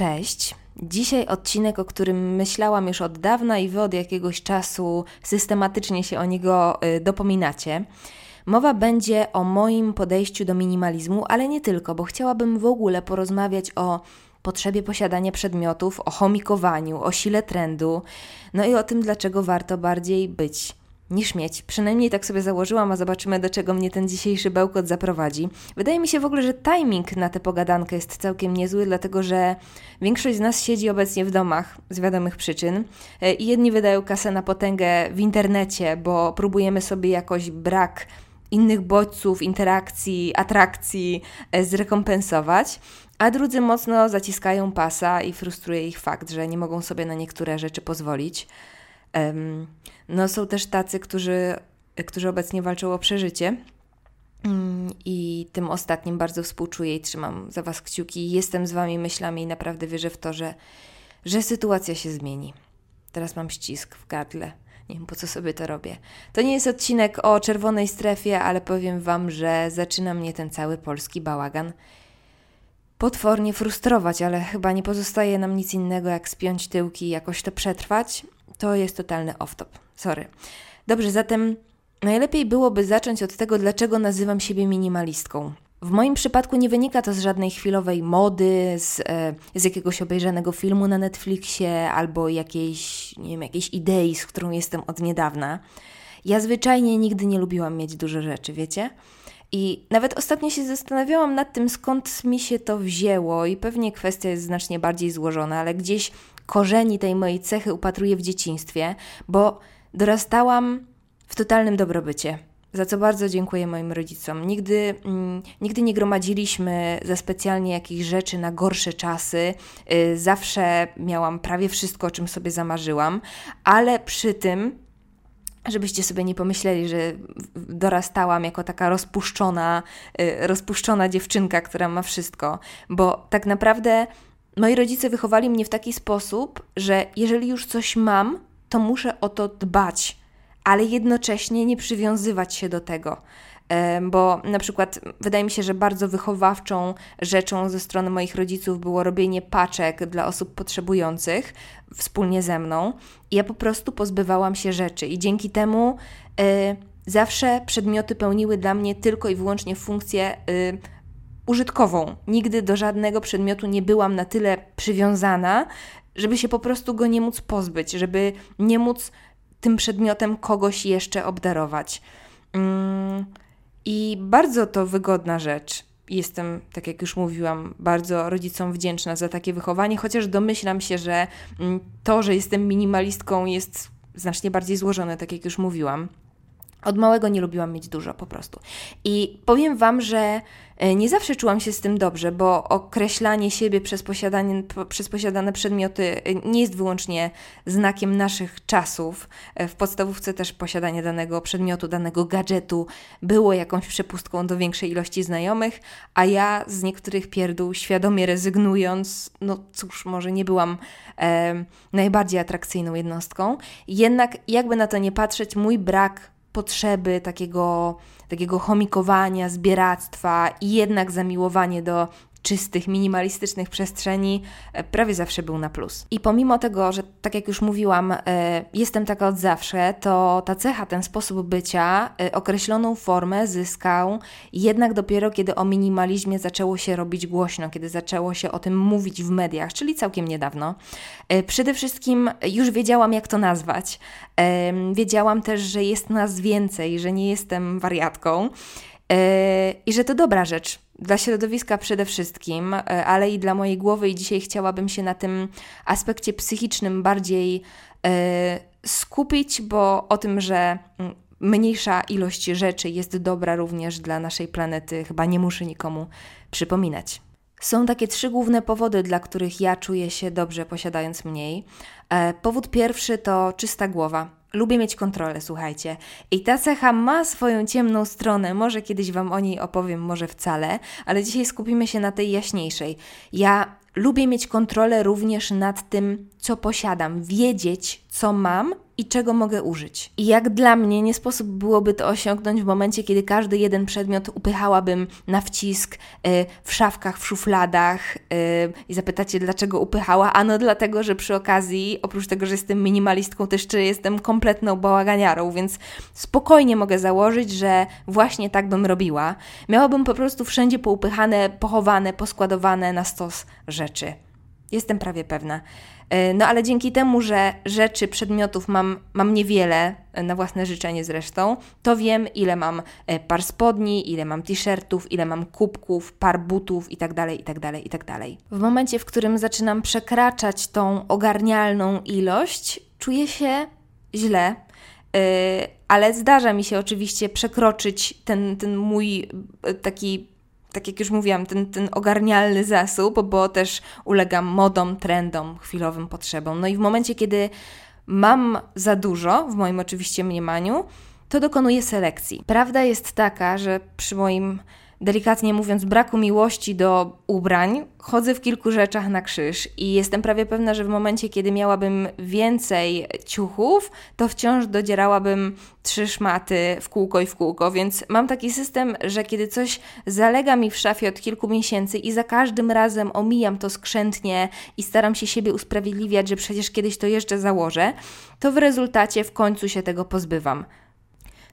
Cześć. Dzisiaj odcinek, o którym myślałam już od dawna i wy od jakiegoś czasu systematycznie się o niego y, dopominacie. Mowa będzie o moim podejściu do minimalizmu, ale nie tylko, bo chciałabym w ogóle porozmawiać o potrzebie posiadania przedmiotów, o chomikowaniu, o sile trendu, no i o tym, dlaczego warto bardziej być niż mieć. Przynajmniej tak sobie założyłam, a zobaczymy, do czego mnie ten dzisiejszy bełkot zaprowadzi. Wydaje mi się w ogóle, że timing na tę pogadankę jest całkiem niezły, dlatego że większość z nas siedzi obecnie w domach z wiadomych przyczyn e, i jedni wydają kasę na potęgę w internecie, bo próbujemy sobie jakoś brak innych bodźców, interakcji, atrakcji e, zrekompensować, a drudzy mocno zaciskają pasa i frustruje ich fakt, że nie mogą sobie na niektóre rzeczy pozwolić. No, są też tacy, którzy, którzy obecnie walczą o przeżycie. Mm, I tym ostatnim bardzo współczuję i trzymam za Was kciuki. Jestem z Wami myślami i naprawdę wierzę w to, że, że sytuacja się zmieni. Teraz mam ścisk w gardle. Nie wiem, po co sobie to robię. To nie jest odcinek o czerwonej strefie, ale powiem Wam, że zaczyna mnie ten cały polski bałagan potwornie frustrować, ale chyba nie pozostaje nam nic innego, jak spiąć tyłki i jakoś to przetrwać. To jest totalny off-top. Sorry. Dobrze, zatem najlepiej byłoby zacząć od tego, dlaczego nazywam siebie minimalistką. W moim przypadku nie wynika to z żadnej chwilowej mody, z, e, z jakiegoś obejrzanego filmu na Netflixie albo jakiejś, nie wiem, jakiejś idei, z którą jestem od niedawna. Ja zwyczajnie nigdy nie lubiłam mieć dużo rzeczy, wiecie? I nawet ostatnio się zastanawiałam nad tym, skąd mi się to wzięło, i pewnie kwestia jest znacznie bardziej złożona, ale gdzieś korzeni tej mojej cechy upatruję w dzieciństwie, bo dorastałam w totalnym dobrobycie. Za co bardzo dziękuję moim rodzicom. Nigdy, mm, nigdy nie gromadziliśmy za specjalnie jakichś rzeczy na gorsze czasy. Y, zawsze miałam prawie wszystko, o czym sobie zamarzyłam, ale przy tym żebyście sobie nie pomyśleli, że dorastałam jako taka rozpuszczona, y, rozpuszczona dziewczynka, która ma wszystko, bo tak naprawdę moi rodzice wychowali mnie w taki sposób, że jeżeli już coś mam, to muszę o to dbać, ale jednocześnie nie przywiązywać się do tego. Bo na przykład wydaje mi się, że bardzo wychowawczą rzeczą ze strony moich rodziców było robienie paczek dla osób potrzebujących wspólnie ze mną. I ja po prostu pozbywałam się rzeczy, i dzięki temu y, zawsze przedmioty pełniły dla mnie tylko i wyłącznie funkcję y, użytkową. Nigdy do żadnego przedmiotu nie byłam na tyle przywiązana, żeby się po prostu go nie móc pozbyć, żeby nie móc tym przedmiotem kogoś jeszcze obdarować. Mm, I bardzo to wygodna rzecz. Jestem, tak jak już mówiłam, bardzo rodzicom wdzięczna za takie wychowanie, chociaż domyślam się, że mm, to, że jestem minimalistką, jest znacznie bardziej złożone, tak jak już mówiłam. Od małego nie lubiłam mieć dużo po prostu. I powiem Wam, że e, nie zawsze czułam się z tym dobrze, bo określanie siebie przez, posiadanie, przez posiadane przedmioty e, nie jest wyłącznie znakiem naszych czasów. E, w podstawówce też posiadanie danego przedmiotu, danego gadżetu było jakąś przepustką do większej ilości znajomych, a ja z niektórych pierdół świadomie rezygnując, no cóż, może nie byłam e, najbardziej atrakcyjną jednostką. Jednak jakby na to nie patrzeć, mój brak potrzeby takiego, takiego chomikowania, zbieractwa i jednak zamiłowanie do czystych, minimalistycznych przestrzeni e, prawie zawsze był na plus. I pomimo tego, że tak jak już mówiłam, e, jestem taka od zawsze, to ta cecha, ten sposób bycia e, określoną formę zyskał jednak dopiero kiedy o minimalizmie zaczęło się robić głośno, kiedy zaczęło się o tym mówić w mediach, czyli całkiem niedawno. Przede wszystkim już wiedziałam, jak to nazwać. Wiedziałam też, że jest nas więcej, że nie jestem wariatką i że to dobra rzecz dla środowiska przede wszystkim, e, ale i dla mojej głowy, i dzisiaj chciałabym się na tym aspekcie psychicznym bardziej e, skupić, bo o tym, że mm, mniejsza ilość rzeczy jest dobra również dla naszej planety, chyba nie muszę nikomu przypominać. Są takie trzy główne powody, dla których ja czuję się dobrze posiadając mniej. E, powód pierwszy to czysta głowa. Lubię mieć kontrolę, słuchajcie. I ta cecha ma swoją ciemną stronę. Może kiedyś Wam o niej opowiem, może wcale, ale dzisiaj skupimy się na tej jaśniejszej. Ja lubię mieć kontrolę również nad tym, co posiadam, wiedzieć, co mam i czego mogę użyć. I jak dla mnie nie sposób byłoby to osiągnąć w momencie, kiedy każdy jeden przedmiot upychałabym na wcisk y, w szafkach, w szufladach y, i zapytacie, dlaczego upychała? Ano dlatego, że przy okazji, oprócz tego, że jestem minimalistką, też czy jestem kompletną bałaganiarą, więc spokojnie mogę założyć, że właśnie tak bym robiła. Miałabym po prostu wszędzie poupychane, pochowane, poskładowane na stos rzeczy. Jestem prawie pewna. E, no ale dzięki temu, że rzeczy, przedmiotów mam, mam niewiele, e, na własne życzenie zresztą, to wiem, ile mam e, par spodni, ile mam t-shirtów, ile mam kubków, par butów itd., itd., itd. W momencie, w którym zaczynam przekraczać tą ogarnialną ilość, czuję się źle, ale zdarza mi się oczywiście przekroczyć ten, ten mój taki tak jak już mówiłam, ten, ten ogarnialny zasób, bo też ulegam modom, trendom, chwilowym potrzebom. No i w momencie, kiedy mam za dużo, w moim oczywiście mniemaniu, to dokonuję selekcji. Prawda jest taka, że przy moim delikatnie mówiąc, braku miłości do ubrań, chodzę w kilku rzeczach na krzyż i jestem prawie pewna, że w momencie, kiedy miałabym więcej ciuchów, to wciąż dodzierałabym trzy szmaty w kółko i w kółko, więc mam taki system, że kiedy coś zalega mi w szafie od kilku miesięcy i za każdym razem omijam to skrzętnie i staram się siebie usprawiedliwiać, że przecież kiedyś to jeszcze założę, to w rezultacie w końcu się tego pozbywam.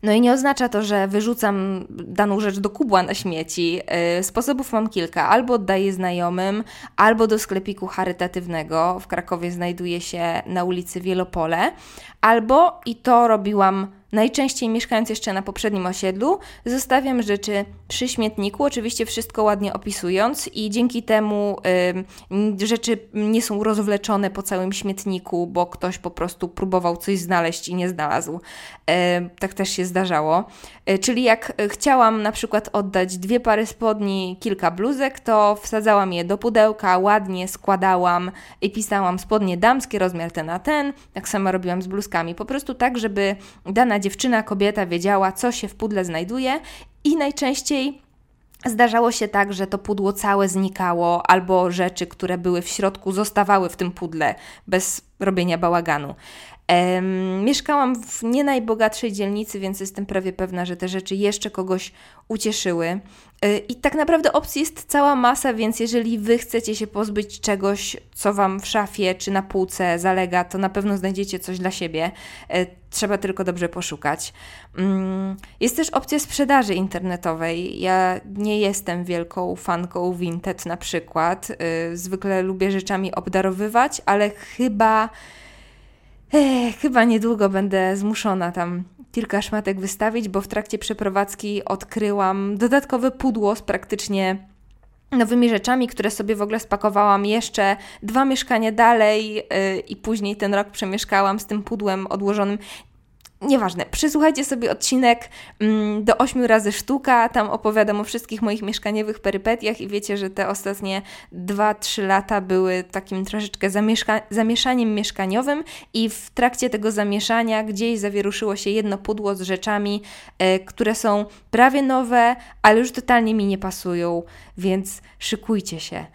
No i nie oznacza to, że wyrzucam daną rzecz do kubła na śmieci. Y, sposobów mam kilka. Albo oddaję znajomym, albo do sklepiku charytatywnego. W Krakowie znajduje się na ulicy Wielopole. Albo, i to robiłam Najczęściej mieszkając jeszcze na poprzednim osiedlu, zostawiam rzeczy przy śmietniku, oczywiście wszystko ładnie opisując, i dzięki temu y, rzeczy nie są rozwleczone po całym śmietniku, bo ktoś po prostu próbował coś znaleźć i nie znalazł. Y, tak też się zdarzało. Y, czyli jak chciałam na przykład oddać dwie pary spodni, kilka bluzek, to wsadzałam je do pudełka, ładnie składałam i pisałam spodnie damskie, rozmiar ten na ten. Tak samo robiłam z bluzkami. Po prostu tak, żeby dana dziewczyna, kobieta wiedziała, co się w pudle znajduje i najczęściej Zdarzało się tak, że to pudło całe znikało, albo rzeczy, które były w środku, zostawały w tym pudle bez robienia bałaganu. Mieszkałam w nie najbogatszej dzielnicy, więc jestem prawie pewna, że te rzeczy jeszcze kogoś ucieszyły. E, I tak naprawdę opcji jest cała masa, więc jeżeli Wy chcecie się pozbyć czegoś, co Wam w szafie czy na półce zalega, to na pewno znajdziecie coś dla siebie. E, trzeba tylko dobrze poszukać. Mm, jest też opcja sprzedaży internetowej. Ja nie jestem wielką fanką Vinted na przykład. E, zwykle lubię rzeczami obdarowywać, ale chyba Ech, chyba niedługo będę zmuszona tam kilka szmatek wystawić, bo w trakcie przeprowadzki odkryłam dodatkowe pudło z praktycznie nowymi rzeczami, które sobie w ogóle spakowałam jeszcze dwa mieszkania dalej yy, i później ten rok przemieszkałam z tym pudłem odłożonym. Nieważne, przysłuchajcie sobie odcinek mm, do 8 razy sztuka, tam opowiadam o wszystkich moich mieszkaniowych perypetiach i wiecie, że te ostatnie 2-3 lata były takim troszeczkę zamieszka- zamieszaniem mieszkaniowym i w trakcie tego zamieszania gdzieś zawieruszyło się jedno pudło z rzeczami, e, które są prawie nowe, ale już totalnie mi nie pasują, więc szykujcie się.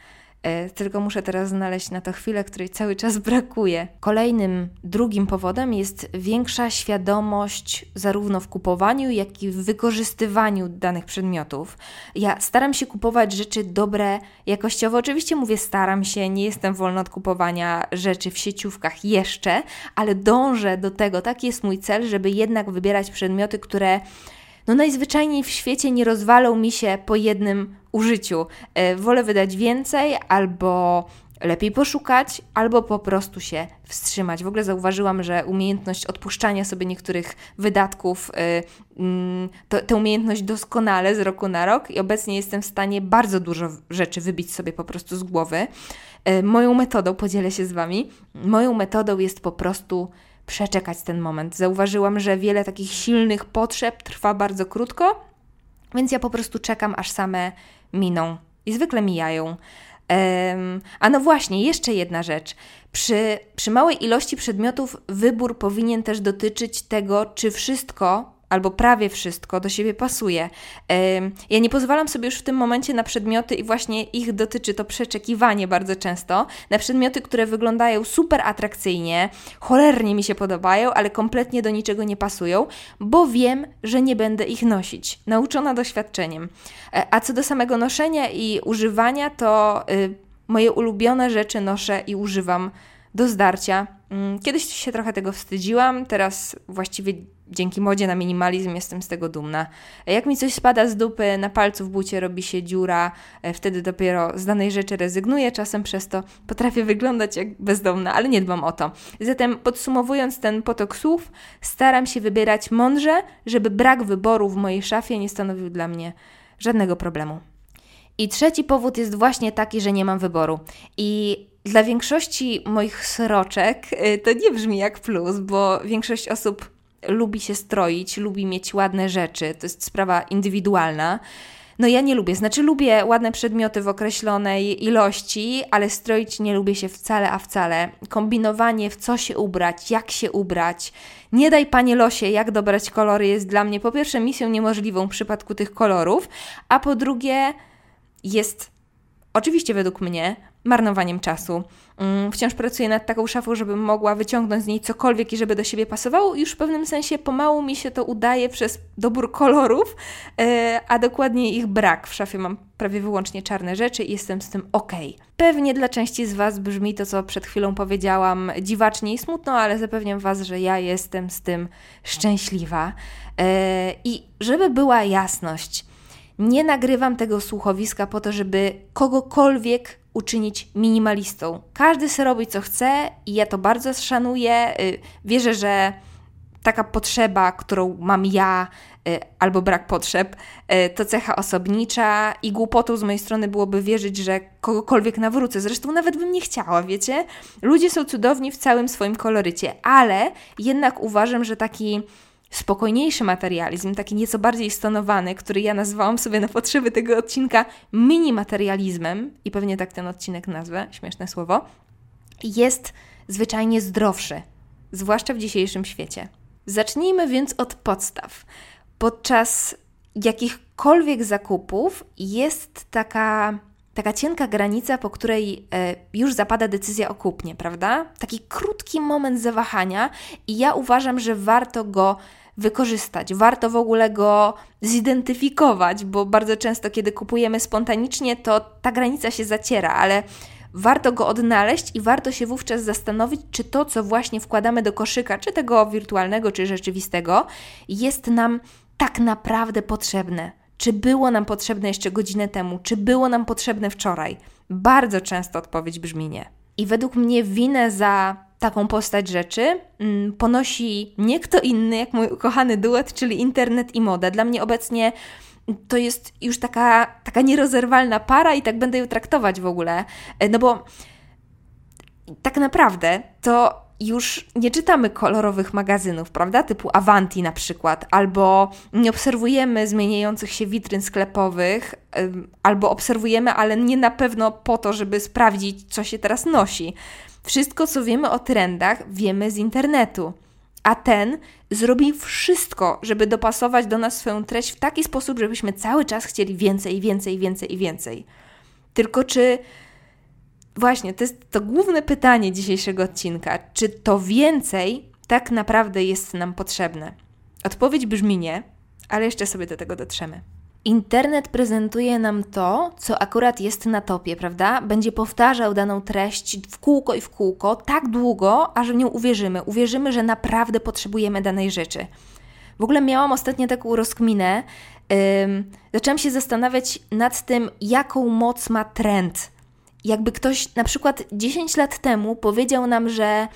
E, tylko muszę teraz znaleźć na to chwilę, której cały czas brakuje. Kolejnym, drugim powodem jest większa świadomość zarówno w kupowaniu, jak i w wykorzystywaniu danych przedmiotów. Ja staram się kupować rzeczy dobre jakościowo. Oczywiście mówię staram się, nie jestem wolna od kupowania rzeczy w sieciówkach jeszcze, ale dążę do tego, taki jest mój cel, żeby jednak wybierać przedmioty, które no najzwyczajniej w świecie nie rozwalą mi się po jednym użyciu. E, wolę wydać więcej albo lepiej poszukać, albo po prostu się wstrzymać. W ogóle zauważyłam, że umiejętność odpuszczania sobie niektórych wydatków, yy, to, tę umiejętność doskonale z roku na rok i obecnie jestem w stanie bardzo dużo rzeczy wybić sobie po prostu z głowy. Yy, moją metodą, podzielę się z Wami, moją metodą jest po prostu przeczekać ten moment. Zauważyłam, że wiele takich silnych potrzeb trwa bardzo krótko, więc ja po prostu czekam, aż same miną i zwykle mijają. Um, a no właśnie, jeszcze jedna rzecz. Przy, przy małej ilości przedmiotów wybór powinien też dotyczyć tego, czy wszystko albo prawie wszystko do siebie pasuje. Ja nie pozwalam sobie już w tym momencie na przedmioty i właśnie ich dotyczy to przeczekiwanie bardzo często, na przedmioty, które wyglądają super atrakcyjnie, cholernie mi się podobają, ale kompletnie do niczego nie pasują, bo wiem, że nie będę ich nosić. Nauczona doświadczeniem. E, a co do samego noszenia i używania, to y, moje ulubione rzeczy noszę i używam do zdarcia. Mm, kiedyś się trochę tego wstydziłam, teraz właściwie dzięki modzie na minimalizm jestem z tego dumna. Jak mi coś spada z dupy, na palcu w bucie robi się dziura, e, wtedy dopiero z danej rzeczy rezygnuję, czasem przez to potrafię wyglądać jak bezdomna, ale nie dbam o to. Zatem podsumowując ten potok słów, staram się wybierać mądrze, żeby brak wyboru w mojej szafie nie stanowił dla mnie żadnego problemu. I trzeci powód jest właśnie taki, że nie mam wyboru. I dla większości moich sroczek y, to nie brzmi jak plus, bo większość osób lubi się stroić, lubi mieć ładne rzeczy. To jest sprawa indywidualna. No ja nie lubię, znaczy lubię ładne przedmioty w określonej ilości, ale stroić nie lubię się wcale, a wcale. Kombinowanie w co się ubrać, jak się ubrać. Nie daj panie losie, jak dobrać kolory jest dla mnie po pierwsze misją niemożliwą w przypadku tych kolorów, a po drugie jest oczywiście według mnie marnowaniem czasu. Mm, wciąż pracuję nad taką szafą, żebym mogła wyciągnąć z niej cokolwiek i żeby do siebie pasowało. Już w pewnym sensie pomału mi się to udaje przez dobór kolorów, e, a dokładnie ich brak. W szafie mam prawie wyłącznie czarne rzeczy i jestem z tym ok. Pewnie dla części z Was brzmi to, co przed chwilą powiedziałam, dziwacznie i smutno, ale zapewniam Was, że ja jestem z tym szczęśliwa. E, I żeby była jasność, nie nagrywam tego słuchowiska po to, żeby kogokolwiek uczynić minimalistą. Każdy sobie robi co chce i ja to bardzo szanuję. Y, wierzę, że taka potrzeba, którą mam ja, y, albo brak potrzeb, y, to cecha osobnicza i głupotą z mojej strony byłoby wierzyć, że kogokolwiek nawrócę. Zresztą nawet bym nie chciała, wiecie? Ludzie są cudowni w całym swoim kolorycie, ale jednak uważam, że taki spokojniejszy materializm, taki nieco bardziej stonowany, który ja nazwałam sobie na potrzeby tego odcinka mini materializmem, i pewnie tak ten odcinek nazwę, śmieszne słowo, jest zwyczajnie zdrowszy, zwłaszcza w dzisiejszym świecie. Zacznijmy więc od podstaw. Podczas jakichkolwiek zakupów jest taka taka cienka granica, po której e, już zapada decyzja o kupnie, prawda? Taki krótki moment zawahania, i ja uważam, że warto go wykorzystać. Warto w ogóle go zidentyfikować, bo bardzo często, kiedy kupujemy spontanicznie, to ta granica się zaciera, ale warto go odnaleźć i warto się wówczas zastanowić, czy to, co właśnie wkładamy do koszyka, czy tego wirtualnego, czy rzeczywistego, jest nam tak naprawdę potrzebne. Czy było nam potrzebne jeszcze godzinę temu, czy było nam potrzebne wczoraj? Bardzo często odpowiedź brzmi nie. I według mnie winę za taką postać rzeczy mm, ponosi nie kto inny, jak mój ukochany duet, czyli internet i moda. Dla mnie obecnie to jest już taka, taka nierozerwalna para i tak będę ją traktować w ogóle. E, no bo tak naprawdę to już nie czytamy kolorowych magazynów, prawda? Typu Avanti na przykład, albo nie obserwujemy zmieniających się witryn sklepowych, albo obserwujemy, ale nie na pewno po to, żeby sprawdzić, co się teraz nosi. Wszystko, co wiemy o trendach, wiemy z internetu. A ten zrobi wszystko, żeby dopasować do nas swoją treść w taki sposób, żebyśmy cały czas chcieli więcej, więcej, więcej i więcej. Tylko czy właśnie to jest to główne pytanie dzisiejszego odcinka: czy to więcej tak naprawdę jest nam potrzebne? Odpowiedź brzmi nie, ale jeszcze sobie do tego dotrzemy. Internet prezentuje nam to, co akurat jest na topie, prawda? Będzie powtarzał daną treść w kółko i w kółko tak długo, aż w nią uwierzymy. Uwierzymy, że naprawdę potrzebujemy danej rzeczy. W ogóle miałam ostatnio taką rozkminę. Zaczęłam się zastanawiać nad tym, jaką moc ma trend. Jakby ktoś na przykład 10 lat temu powiedział nam, że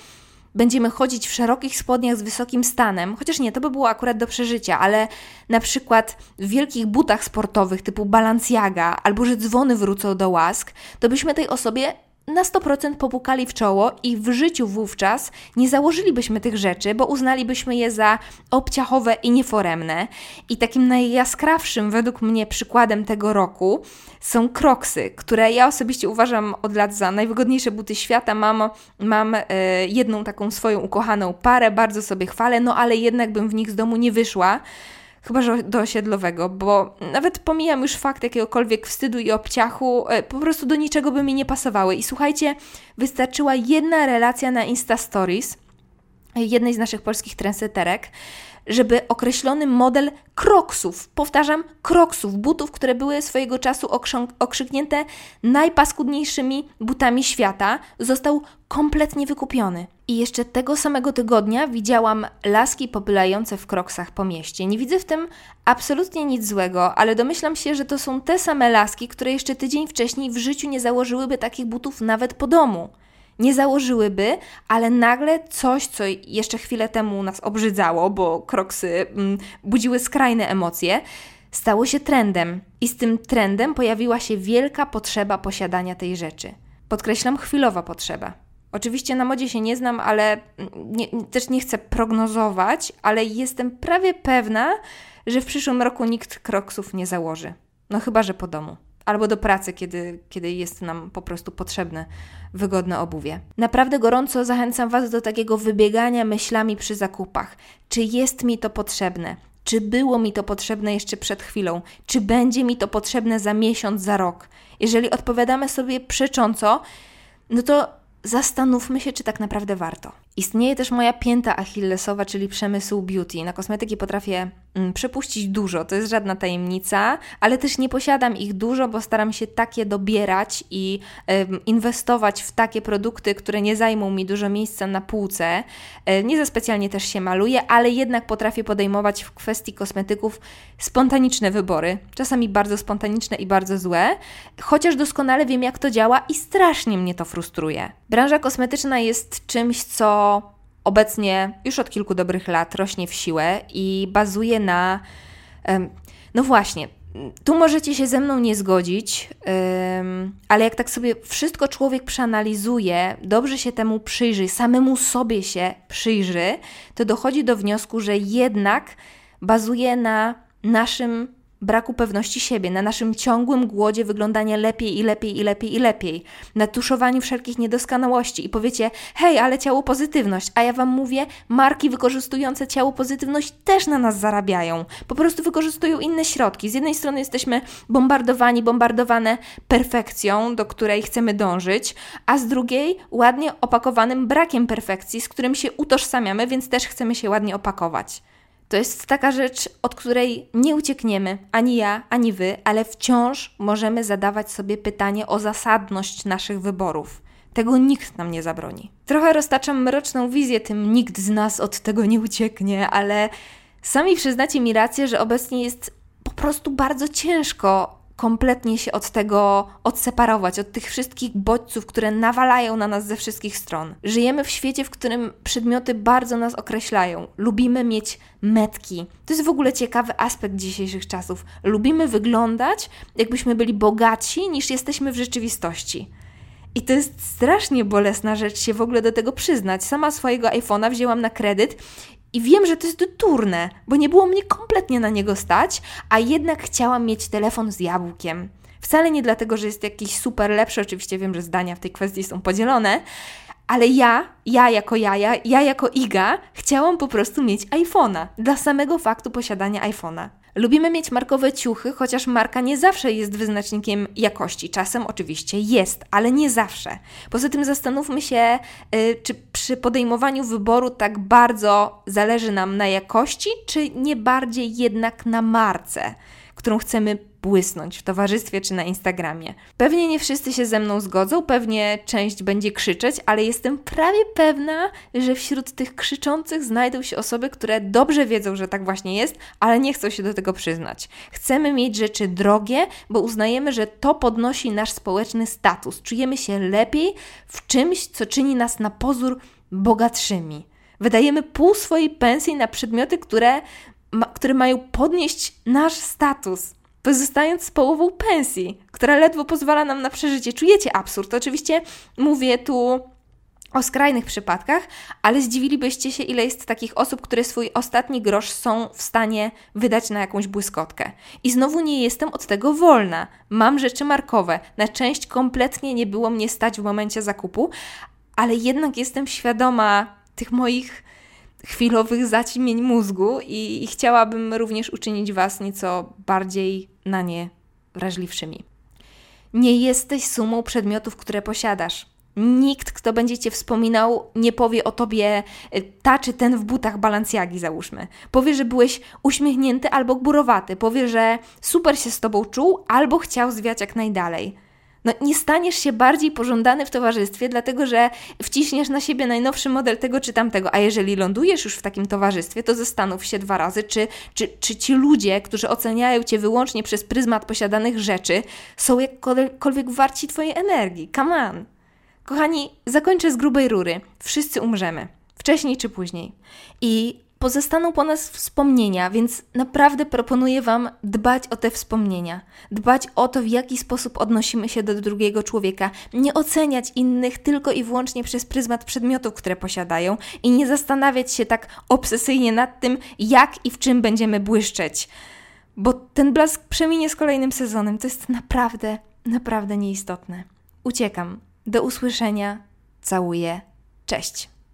będziemy chodzić w szerokich spodniach z wysokim stanem, chociaż nie, to by było akurat do przeżycia, ale na przykład w wielkich butach sportowych typu Balenciaga albo że dzwony wrócą do łask, to byśmy tej osobie na 100% popukali w czoło i w życiu wówczas nie założylibyśmy tych rzeczy, bo uznalibyśmy je za obciachowe i nieforemne. I takim najjaskrawszym według mnie przykładem tego roku są kroksy, które ja osobiście uważam od lat za najwygodniejsze buty świata. Mam, mam e, jedną taką swoją ukochaną parę, bardzo sobie chwalę, no ale jednak bym w nich z domu nie wyszła chyba że do osiedlowego, bo nawet pomijam już fakt jakiegokolwiek wstydu i obciachu, e, po prostu do niczego by mi nie pasowały. I słuchajcie, wystarczyła jedna relacja na Insta Stories jednej z naszych polskich trendseterek, żeby określony model kroksów, powtarzam, kroksów, butów, które były swojego czasu okrzyknięte najpaskudniejszymi butami świata, został kompletnie wykupiony. I jeszcze tego samego tygodnia widziałam laski popylające w kroksach po mieście. Nie widzę w tym absolutnie nic złego, ale domyślam się, że to są te same laski, które jeszcze tydzień wcześniej w życiu nie założyłyby takich butów nawet po domu nie założyłyby, ale nagle coś, co jeszcze chwilę temu nas obrzydzało, bo kroksy mm, budziły skrajne emocje, stało się trendem. I z tym trendem pojawiła się wielka potrzeba posiadania tej rzeczy. Podkreślam, chwilowa potrzeba. Oczywiście na modzie się nie znam, ale nie, też nie chcę prognozować, ale jestem prawie pewna, że w przyszłym roku nikt kroksów nie założy. No chyba, że po domu albo do pracy, kiedy, kiedy jest nam po prostu potrzebne wygodne obuwie. Naprawdę gorąco zachęcam Was do takiego wybiegania myślami przy zakupach. Czy jest mi to potrzebne? Czy było mi to potrzebne jeszcze przed chwilą? Czy będzie mi to potrzebne za miesiąc, za rok? Jeżeli odpowiadamy sobie przecząco, no to zastanówmy się, czy tak naprawdę warto. Istnieje też moja pięta achillesowa, czyli przemysł beauty. Na kosmetyki potrafię przepuścić dużo, to jest żadna tajemnica, ale też nie posiadam ich dużo, bo staram się takie dobierać i inwestować w takie produkty, które nie zajmą mi dużo miejsca na półce. Y, nie za specjalnie też się maluję, ale jednak potrafię podejmować w kwestii kosmetyków spontaniczne wybory, czasami bardzo spontaniczne i bardzo złe, chociaż doskonale wiem, jak to działa i strasznie mnie to frustruje. Branża kosmetyczna jest czymś, co obecnie już od kilku dobrych lat rośnie w siłę i bazuje na. No właśnie, tu możecie się ze mną nie zgodzić, ale jak tak sobie wszystko człowiek przeanalizuje, dobrze się temu przyjrzy, samemu sobie się przyjrzy, to dochodzi do wniosku, że jednak bazuje na naszym braku pewności siebie, na naszym ciągłym głodzie wyglądania lepiej i lepiej i lepiej i lepiej, na tuszowaniu wszelkich niedoskonałości. I powiecie, hej, ale ciało pozytywność, a ja Wam mówię, marki wykorzystujące ciało pozytywność też na nas zarabiają, po prostu wykorzystują inne środki. Z jednej strony jesteśmy bombardowani, bombardowane perfekcją, do której chcemy dążyć, a z drugiej ładnie opakowanym brakiem perfekcji, z którym się utożsamiamy, więc też chcemy się ładnie opakować. To jest taka rzecz, od której nie uciekniemy, ani ja, ani wy, ale wciąż możemy zadawać sobie pytanie o zasadność naszych wyborów. Tego nikt nam nie zabroni. Trochę roztaczam mroczną wizję, tym nikt z nas od tego nie ucieknie, ale sami przyznacie mi rację, że obecnie jest po prostu bardzo ciężko kompletnie się od tego odseparować, od tych wszystkich bodźców, które nawalają na nas ze wszystkich stron. Żyjemy w świecie, w którym przedmioty bardzo nas określają. Lubimy mieć metki. To jest w ogóle ciekawy aspekt dzisiejszych czasów. Lubimy wyglądać, jakbyśmy byli bogatsi niż jesteśmy w rzeczywistości. I to jest strasznie bolesna rzecz się w ogóle do tego przyznać. Sama swojego iPhone'a wzięłam na kredyt i wiem, że to jest durne, bo nie było mnie kompletnie na niego stać, a jednak chciałam mieć telefon z jabłkiem. Wcale nie dlatego, że jest jakiś super lepszy, oczywiście wiem, że zdania w tej kwestii są podzielone, ale ja, ja jako jaja, ja jako Iga, chciałam po prostu mieć iPhone'a dla samego faktu posiadania iPhone'a. Lubimy mieć markowe ciuchy, chociaż marka nie zawsze jest wyznacznikiem jakości. Czasem oczywiście jest, ale nie zawsze. Poza tym zastanówmy się, yy, czy przy podejmowaniu wyboru tak bardzo zależy nam na jakości, czy nie bardziej jednak na marce, którą chcemy błysnąć w towarzystwie czy na Instagramie. Pewnie nie wszyscy się ze mną zgodzą, pewnie część będzie krzyczeć, ale jestem prawie pewna, że wśród tych krzyczących znajdą się osoby, które dobrze wiedzą, że tak właśnie jest, ale nie chcą się do tego przyznać. Chcemy mieć rzeczy drogie, bo uznajemy, że to podnosi nasz społeczny status. Czujemy się lepiej w czymś, co czyni nas na pozór bogatszymi. Wydajemy pół swojej pensji na przedmioty, które, ma, które mają podnieść nasz status. pozostając z połową pensji, która ledwo pozwala nam na przeżycie. Czujecie absurd? Oczywiście mówię tu o skrajnych przypadkach, ale zdziwilibyście się, ile jest takich osób, które swój ostatni grosz są w stanie wydać na jakąś błyskotkę. I znowu nie jestem od tego wolna. Mam rzeczy markowe. Na część kompletnie nie było mnie stać w momencie zakupu, ale jednak jestem świadoma tych moich chwilowych zaćmień mózgu i, i chciałabym również uczynić Was nieco bardziej na nie wrażliwszymi. Nie jesteś sumą przedmiotów, które posiadasz. Nikt, kto będzie cię wspominał, nie powie o tobie y, ta czy ten w butach balancjagi, załóżmy. Powie, że byłeś uśmiechnięty albo gburowaty. Powie, że super się z tobą czuł albo chciał zwiać jak najdalej no, nie staniesz się bardziej pożądany w towarzystwie, dlatego że wciśniesz na siebie najnowszy model tego czy tamtego. A jeżeli lądujesz już w takim towarzystwie, to zastanów się dwa razy, czy, czy, czy ci ludzie, którzy oceniają cię wyłącznie przez pryzmat posiadanych rzeczy, są jakkolwiek warci twojej energii. Come on. Kochani, zakończę z grubej rury. Wszyscy umrzemy. Wcześniej czy później. I pozostaną po nas wspomnienia, więc naprawdę proponuję Wam dbać o te wspomnienia, dbać o to, w jaki sposób odnosimy się do drugiego człowieka, nie oceniać innych tylko i wyłącznie przez pryzmat przedmiotów, które posiadają i nie zastanawiać się tak obsesyjnie nad tym, jak i w czym będziemy błyszczeć. Bo ten blask przeminie z kolejnym sezonem. To jest naprawdę, naprawdę nieistotne. Uciekam. Do usłyszenia. Całuję. Cześć.